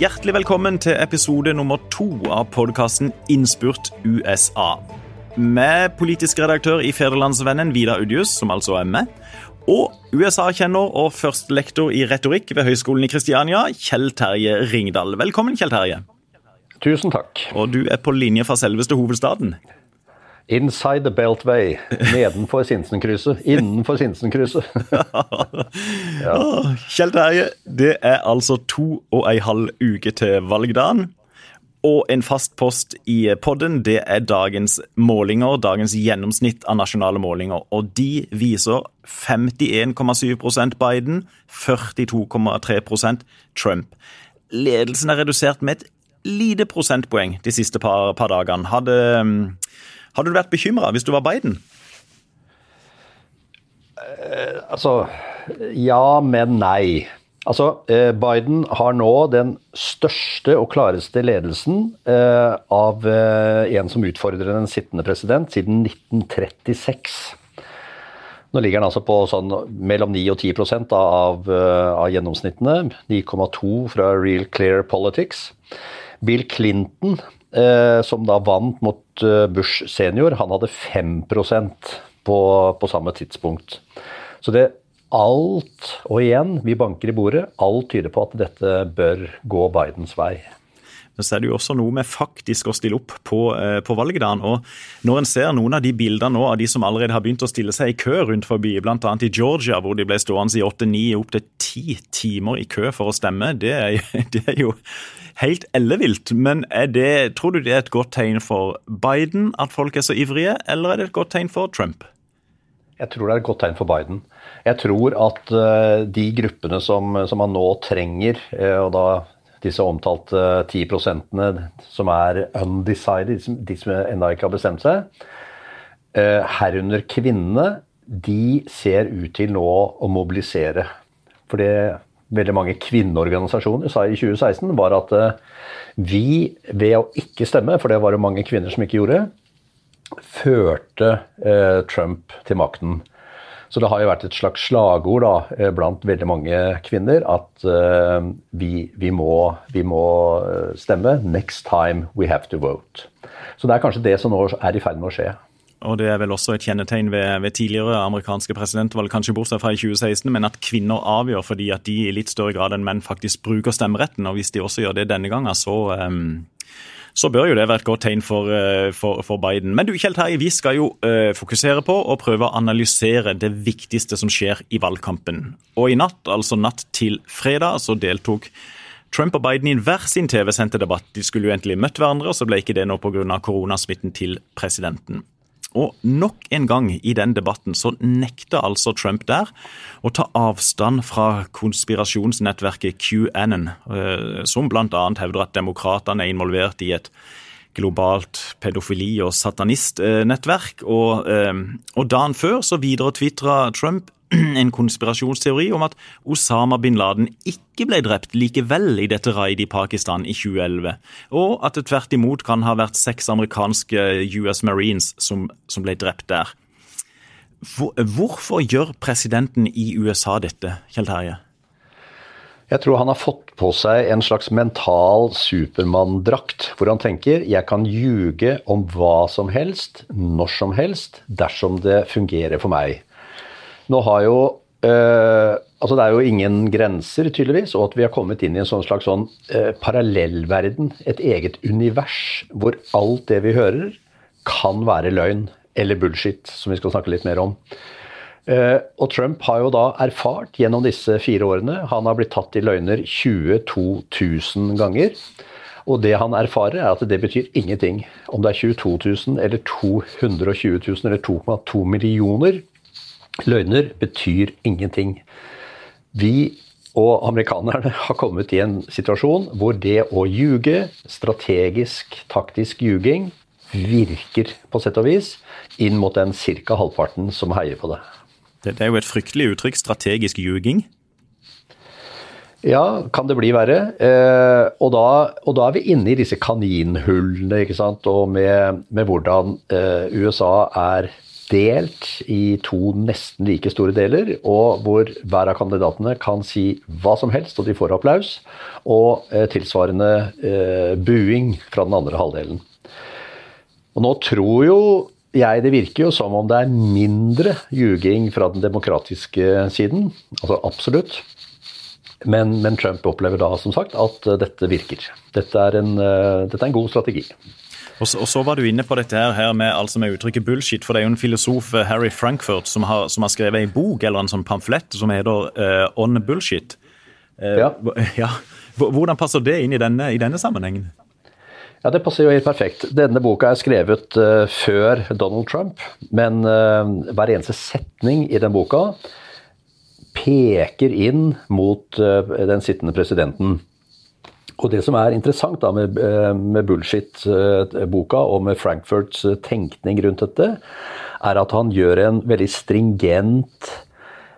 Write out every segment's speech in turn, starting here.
Hjertelig velkommen til episode nummer to av podkasten Innspurt USA. Med politisk redaktør i Federlandsvennen Vidar Udjus, som altså er med. Og USA-kjenner og førstelektor i retorikk ved Høgskolen i Kristiania, Kjell Terje Ringdal. Velkommen, Kjell Terje. Tusen takk. Og du er på linje fra selveste hovedstaden. Inside the Beltway. Nedenfor Sinsenkrysset. Innenfor Sinsenkrysset. ja. Kjell Terje, det er altså to og ei halv uke til valgdagen. Og en fast post i podden, det er dagens målinger, dagens gjennomsnitt av nasjonale målinger. Og de viser 51,7% Biden, 42,3% Trump. Ledelsen er redusert med et lite prosentpoeng de siste par, par dagene. Hadde hadde du vært bekymra hvis du var Biden? Eh, altså Ja, men nei. Altså, eh, Biden har nå den største og klareste ledelsen eh, av eh, en som utfordrer en sittende president, siden 1936. Nå ligger han altså på sånn mellom 9 og 10% av, eh, av gjennomsnittene. 9,2 fra Real Clear Politics. Bill Clinton eh, som da vant mot eh, Bush senior, han hadde 5% på, på samme tidspunkt. Så det alt, og igjen, vi banker i bordet, alt tyder på at dette bør gå Bidens vei. Men så er det jo også noe med faktisk å stille opp på, eh, på valgdagen. Og når en ser noen av de bildene nå av de som allerede har begynt å stille seg i kø rundt forbi, bl.a. i Georgia, hvor de ble stående i åtte-ni, opptil ti timer i kø for å stemme, det er, det er jo helt ellevilt. Men det, tror du det er et godt tegn for Biden at folk er så ivrige, eller er det et godt tegn for Trump? Jeg tror det er et godt tegn for Biden. Jeg tror at uh, de gruppene som, som, man nå trenger, uh, og da disse omtalte 10 prosentene som er undecided, de som ennå ikke har bestemt seg, eh, herunder kvinnene, de ser ut til nå å mobilisere. For det veldig mange kvinneorganisasjoner sa i 2016, var at eh, vi ved å ikke stemme, for det var det mange kvinner som ikke gjorde, førte eh, Trump til makten. Så det har jo vært et slags slagord da, eh, blant veldig mange kvinner at vi, vi, må, vi, må, stemme. Next time we have to vote. Så det er kanskje det som nå er i ferd med å skje. Og Det er vel også et kjennetegn ved, ved tidligere amerikanske presidentvalg, kanskje bortsett fra i 2016, men at kvinner avgjør fordi at de i litt større grad enn menn faktisk bruker stemmeretten. og Hvis de også gjør det denne gangen, så um så bør jo det være et godt tegn for, eh, for, for Biden. Men du, Kjell Terje, vi skal jo uh, fokusere på og prøve å analysere det viktigste som skjer i valgkampen. Og i natt, altså natt til fredag, så deltok Trump og Biden i hver sin TV-sendte debatt. De skulle jo egentlig møtt hverandre, og så ble ikke det nå pga. koronasmitten til presidenten. Og nok en gang i den debatten så nekter altså Trump der å ta avstand fra konspirasjonsnettverket QAnon, eh, som bl.a. hevder at demokratene er involvert i et globalt pedofili- og satanistnettverk. Og, eh, og dagen før så videretvitra Trump en konspirasjonsteori om at Osama bin Laden ikke ble drept likevel i dette raidet i Pakistan i 2011, og at det tvert imot kan ha vært seks amerikanske US Marines som, som ble drept der. Hvor, hvorfor gjør presidenten i USA dette, Kjell Terje? Jeg tror han har fått på seg en slags mental supermanndrakt, hvor han tenker jeg kan ljuge om hva som helst, når som helst, dersom det fungerer for meg. Nå har jo eh, altså Det er jo ingen grenser, tydeligvis, og at vi har kommet inn i en sånn slags sånn, eh, parallellverden. Et eget univers hvor alt det vi hører, kan være løgn eller bullshit, som vi skal snakke litt mer om. Eh, og Trump har jo da erfart gjennom disse fire årene Han har blitt tatt i løgner 22 000 ganger. Og det han erfarer, er at det betyr ingenting. Om det er 22 000 eller 220 000 eller 2,2 millioner, Løgner betyr ingenting. Vi og amerikanerne har kommet i en situasjon hvor det å ljuge, strategisk, taktisk ljuging, virker på sett og vis inn mot den ca. halvparten som heier på det. Det er jo et fryktelig uttrykk, strategisk ljuging. Ja, kan det bli verre. Eh, og, da, og, da, er vi inne i disse kaninhullene, ikke sant. Og med, med hvordan eh, USA er delt i to nesten like store deler, og hvor hver av kandidatene kan si hva som helst, og de får applaus, og eh, tilsvarende eh, buing fra den andre halvdelen. Og nå tror jo jeg det virker jo som om det er mindre ljuging fra den demokratiske siden. Altså absolutt. Men, men, Trump opplever da som sagt at dette virker. Dette er en, dette er en god strategi. Og så, og så, var du inne på dette her, med, altså med, uttrykket 'bullshit'. For det er jo en filosof, eh, Harry Frankfurt, som har, som har skrevet en bok eller en sånn pamflett som heter uh, 'On Bullshit'. Uh, ja. ja. Hvordan passer det inn i denne, i denne, sammenhengen? Ja, Det passer jo helt perfekt. Denne boka er skrevet uh, før Donald Trump. Men hver eneste setning i den boka peker inn mot den sittende presidenten. Og Det som er interessant da med, eh, med Bullshit-boka og med Frankfurts eh, tenkning rundt dette, er at han gjør en veldig stringent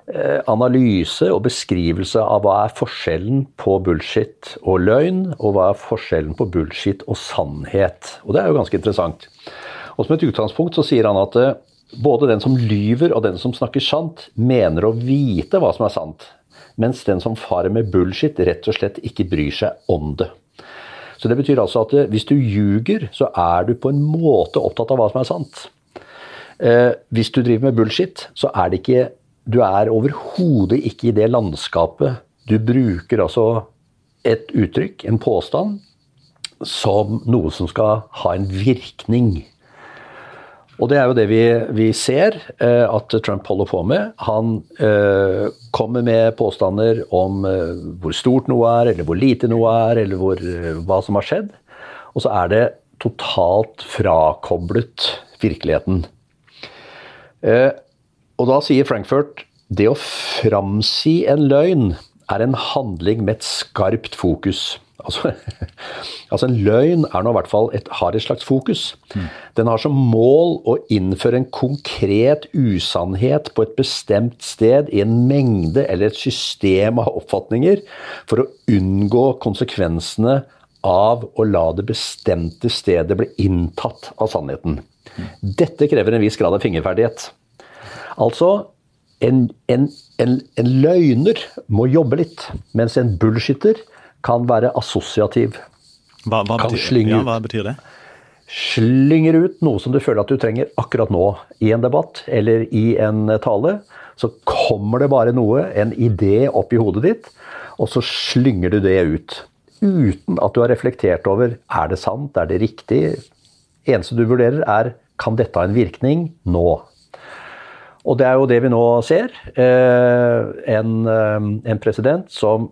eh, analyse og beskrivelse av hva er forskjellen på bullshit og løgn, og hva er forskjellen på bullshit og sannhet. Og Det er jo ganske interessant. Og Som et utgangspunkt så sier han at både den som lyver og den som snakker sant, mener å vite hva som er sant mens den som farer med bullshit, rett og slett ikke bryr seg om det. Så Det betyr altså at eh, hvis du ljuger, så er du på en måte opptatt av hva som er sant. Eh, hvis du driver med bullshit, så er det ikke Du er overhodet ikke i det landskapet. Du bruker altså et uttrykk, en påstand, som noe som skal ha en virkning. Og det er jo det vi, vi ser eh, at Trump holder på med. Han eh, kommer med påstander om eh, hvor stort noe er, eller hvor lite noe er, eller hvor, eh, hva som har skjedd. Og så er det totalt frakoblet virkeligheten. Eh, og da sier Frankfurt det å framsi en løgn er en handling med et skarpt fokus. Altså, altså, En løgn er nå i hvert fall et, har et slags fokus. Mm. Den har som mål å innføre en konkret usannhet på et bestemt sted i en mengde eller et system av oppfatninger for å unngå konsekvensene av å la det bestemte stedet bli inntatt av sannheten. Mm. Dette krever en viss grad av fingerferdighet. Altså, en, en, en, en løgner må jobbe litt, mens en bullshitter kan være assosiativ. Hva, hva, betyr, ja, hva betyr, det? Slynger ut noe som du føler at du trenger akkurat nå i en debatt eller i en tale. Så kommer det bare noe, en idé opp i hodet ditt, og så slynger du det ut. Uten at du har reflektert over er det sant, er det riktig. Eneste du vurderer, er kan dette ha en virkning nå. Og det er jo det vi nå ser. Eh, en, eh, en president som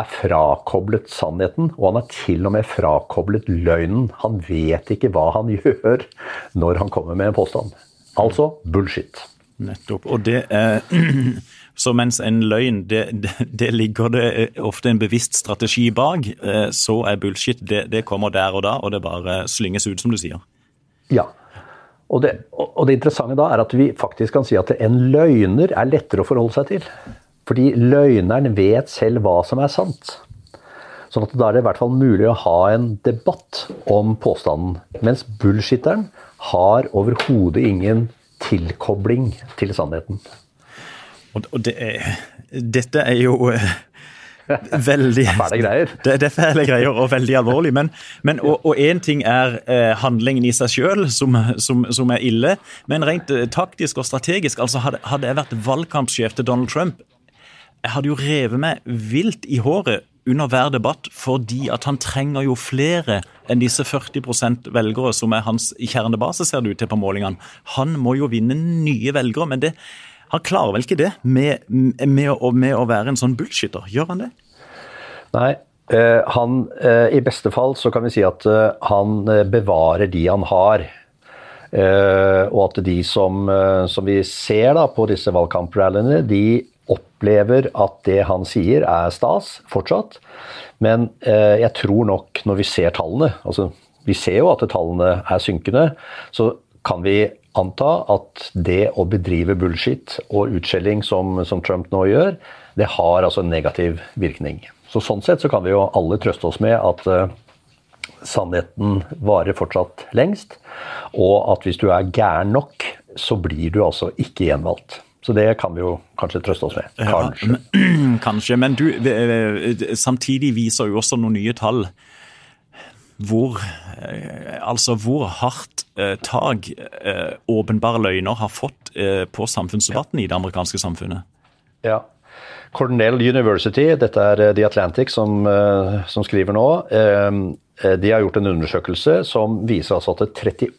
er frakoblet sannheten, og han er til og med frakoblet løgnen. Han vet ikke hva han gjør når han kommer med en påstand. Altså bullshit. Nettopp. Og det er Så mens en løgn, det, det, det, ligger det ofte en bevisst strategi bak, eh, så er bullshit det, det, kommer der og da, og det bare slynges ut, som du sier. Ja. Og det, og det interessante da er at vi faktisk kan si at en løgner er lettere å forholde seg til. Fordi løgneren vet selv hva som er sant. Sånn at da er det i hvert fall mulig å ha en debatt om påstanden. Mens bullshitteren har overhodet ingen tilkobling til sannheten. Og det er, dette er jo eh, veldig Fæle greier. Det, det, er fæle greier og veldig alvorlig. Men, men og én ting er eh, handlingen i seg sjøl, som, som, som, er ille. Men rent eh, taktisk og strategisk, altså hadde, hadde jeg vært valgkampsjef til Donald Trump, jeg hadde jo revet meg vilt i håret under hver debatt, fordi at han trenger jo flere enn disse 40% velgere som er hans kjernebase, ser det ut til på målingene. Han må jo vinne nye velgere, men det, han klarer vel ikke det med, med, å, med å være en sånn bullshitter? Gjør han det? Nei, eh, han, eh, I beste fall så kan vi si at eh, han bevarer de han har. og at de som, som vi ser da på disse valgkamprallyene, de opplever at det han sier er stas fortsatt. Men eh, jeg tror nok, når vi ser tallene altså Vi ser jo at tallene er synkende. Så kan vi anta at det å bedrive bullshit og utskjelling som, som Trump nå gjør, det har altså en negativ virkning. Så Sånn sett så kan vi jo alle trøste oss med at, eh, sannheten varer fortsatt lengst. Og at hvis du er gæren nok, så blir du altså ikke gjenvalgt. Så det kan vi jo kanskje trøste oss med. Kanskje. Ja, kanskje. Men du, samtidig viser jo også noen nye tall hvor Altså hvor hardt tak åpenbare løgner har fått på samfunnsdebatten i det amerikanske samfunnet. Ja. Cornell University, dette er The Atlantic som, som skriver nå, de har gjort en undersøkelse som viser altså at 38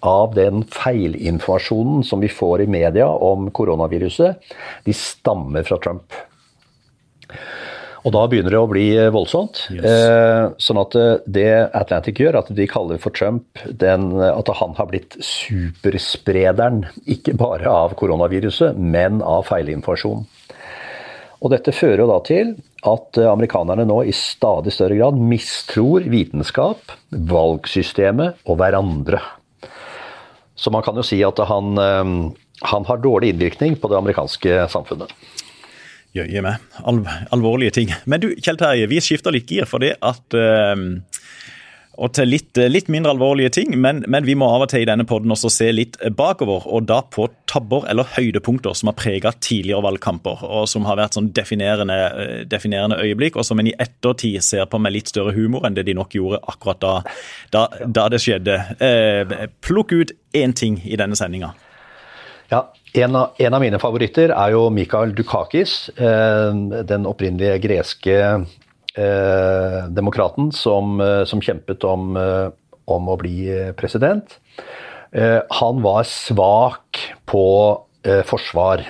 av den feilinformasjonen som vi får i media om koronaviruset, de stammer fra Trump. Og da begynner det å bli voldsomt. Yes. Eh, sånn at det Atlantic gjør, at de kaller for Trump den, at han har blitt supersprederen, ikke bare av koronaviruset, men av feilinformasjon. Og dette fører jo da til at eh, amerikanerne nå i stadig større grad mistror vitenskap, valgsystemet og hverandre. Så man kan jo si at han, eh, han har dårlig innvirkning på det amerikanske samfunnet. Jøye meg. Alv alvorlige ting. Men du, Kjell Terje, vi skifter litt gir for det at uh, og til litt, litt, mindre alvorlige ting, men, men, vi må av og til i denne podden også se litt bakover. Og da på tabber eller høydepunkter som har prega tidligere valgkamper, og som har vært sånn definerende, definerende, øyeblikk, og som en i ettertid ser på med litt større humor enn det de nok gjorde akkurat da, da, da det skjedde. Eh, plukk ut én ting i denne sendinga. Ja, en av, en av, mine favoritter er jo Mikael Dukakis, eh, den opprinnelige greske eh, demokraten som, eh, som, kjempet om, eh, om, å bli president. Han var svak på forsvar.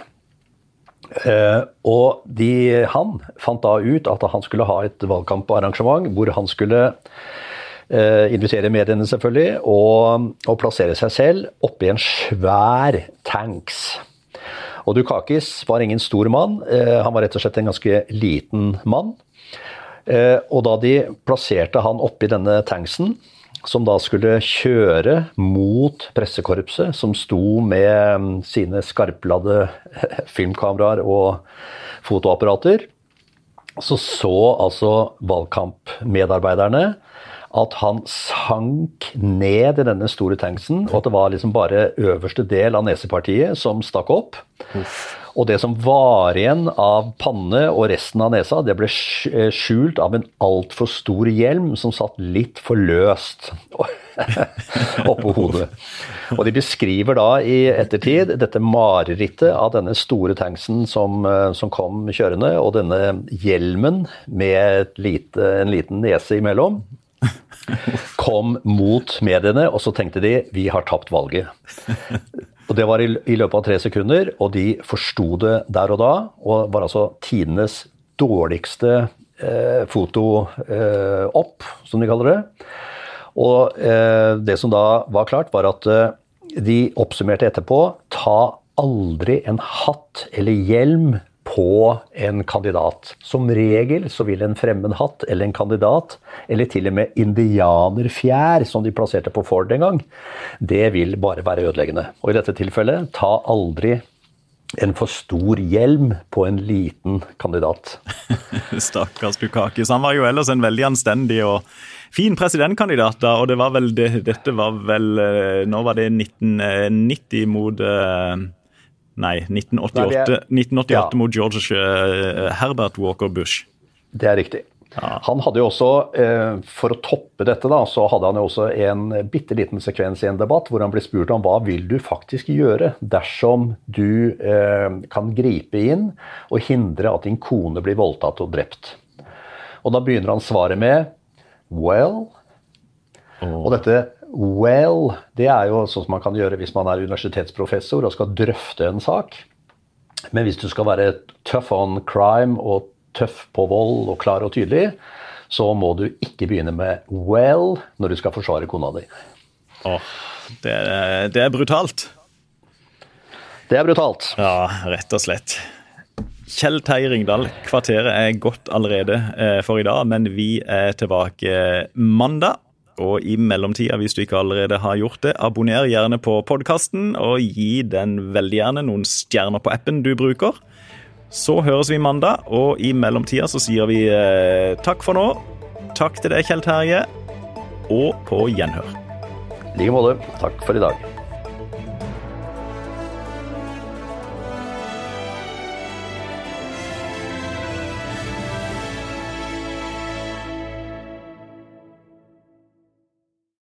og de, han fant da ut at han skulle ha et valgkamparrangement hvor han skulle invitere mediene, selvfølgelig, og, og plassere seg selv oppi en svær tanks. Og Dukakis var ingen stor mann, han var rett og slett en ganske liten mann. Eh, og da de plasserte han oppi denne tanksen, som da skulle kjøre mot pressekorpset, som sto med mm, sine skarpladde filmkameraer og fotoapparater, så så altså valgkampmedarbeiderne at han sank ned i denne store tanksen, og at det var liksom bare øverste del av nesepartiet som stakk opp. Uff. Og det som var igjen av panne og resten av nesa, det ble eh, skjult av en altfor stor hjelm som satt litt for løst oppå hodet. Og de beskriver da i ettertid dette marerittet av denne store tanksen som, eh, som kom kjørende, og denne hjelmen med lite, en liten nese imellom kom mot mediene, og så tenkte de vi har tapt valget. Og Det var i, i løpet av tre sekunder, og de forsto det der og da. Og var altså tidenes dårligste eh, foto eh, opp, som de kaller det. Og eh, det som da var klart, var at eh, de oppsummerte etterpå ta aldri en hatt eller hjelm på en kandidat. Som regel så vil en fremmed hatt eller en kandidat, eller til og med indianerfjær, som de plasserte på Ford en gang, det vil bare være ødeleggende. Og i dette tilfellet, ta aldri en for stor hjelm på en liten kandidat. Stakkars Dukakis. Han var jo ellers en veldig anstendig og fin presidentkandidat, da, og det var vel det, dette var vel eh, Nå var det 1990 mot uh, Nei, 1988, er, 1988 ja. mot George uh, Herbert Walker Bush. Det er riktig. Ja. Han hadde jo også, eh, For å toppe dette, da, så hadde han jo også en bitte liten sekvens i en debatt hvor han ble spurt om hva vil du faktisk gjøre dersom du eh, kan gripe inn og hindre at din kone blir voldtatt og drept. Og da begynner han svaret med Well. Oh. Og dette Well, det er jo sånn som man kan gjøre hvis man er universitetsprofessor og skal drøfte en sak. Men hvis du skal være tough on crime og tøff på vold og klar og tydelig, så må du ikke begynne med 'well' når du skal forsvare kona di. Åh, det, er, det er brutalt. Det er brutalt. Ja, rett og slett. Kjell Terje Ringdal, kvarteret er gått allerede eh, for i dag, men vi er tilbake mandag. Og i mellomtida, hvis du ikke allerede har gjort det, abonner gjerne på podkasten, og gi den veldig gjerne noen stjerner på appen du bruker. Så høres vi mandag, og i mellomtida så sier vi eh, takk for nå. Takk til deg, Kjell Terje. og på gjenhør. I like måte. Takk for i dag.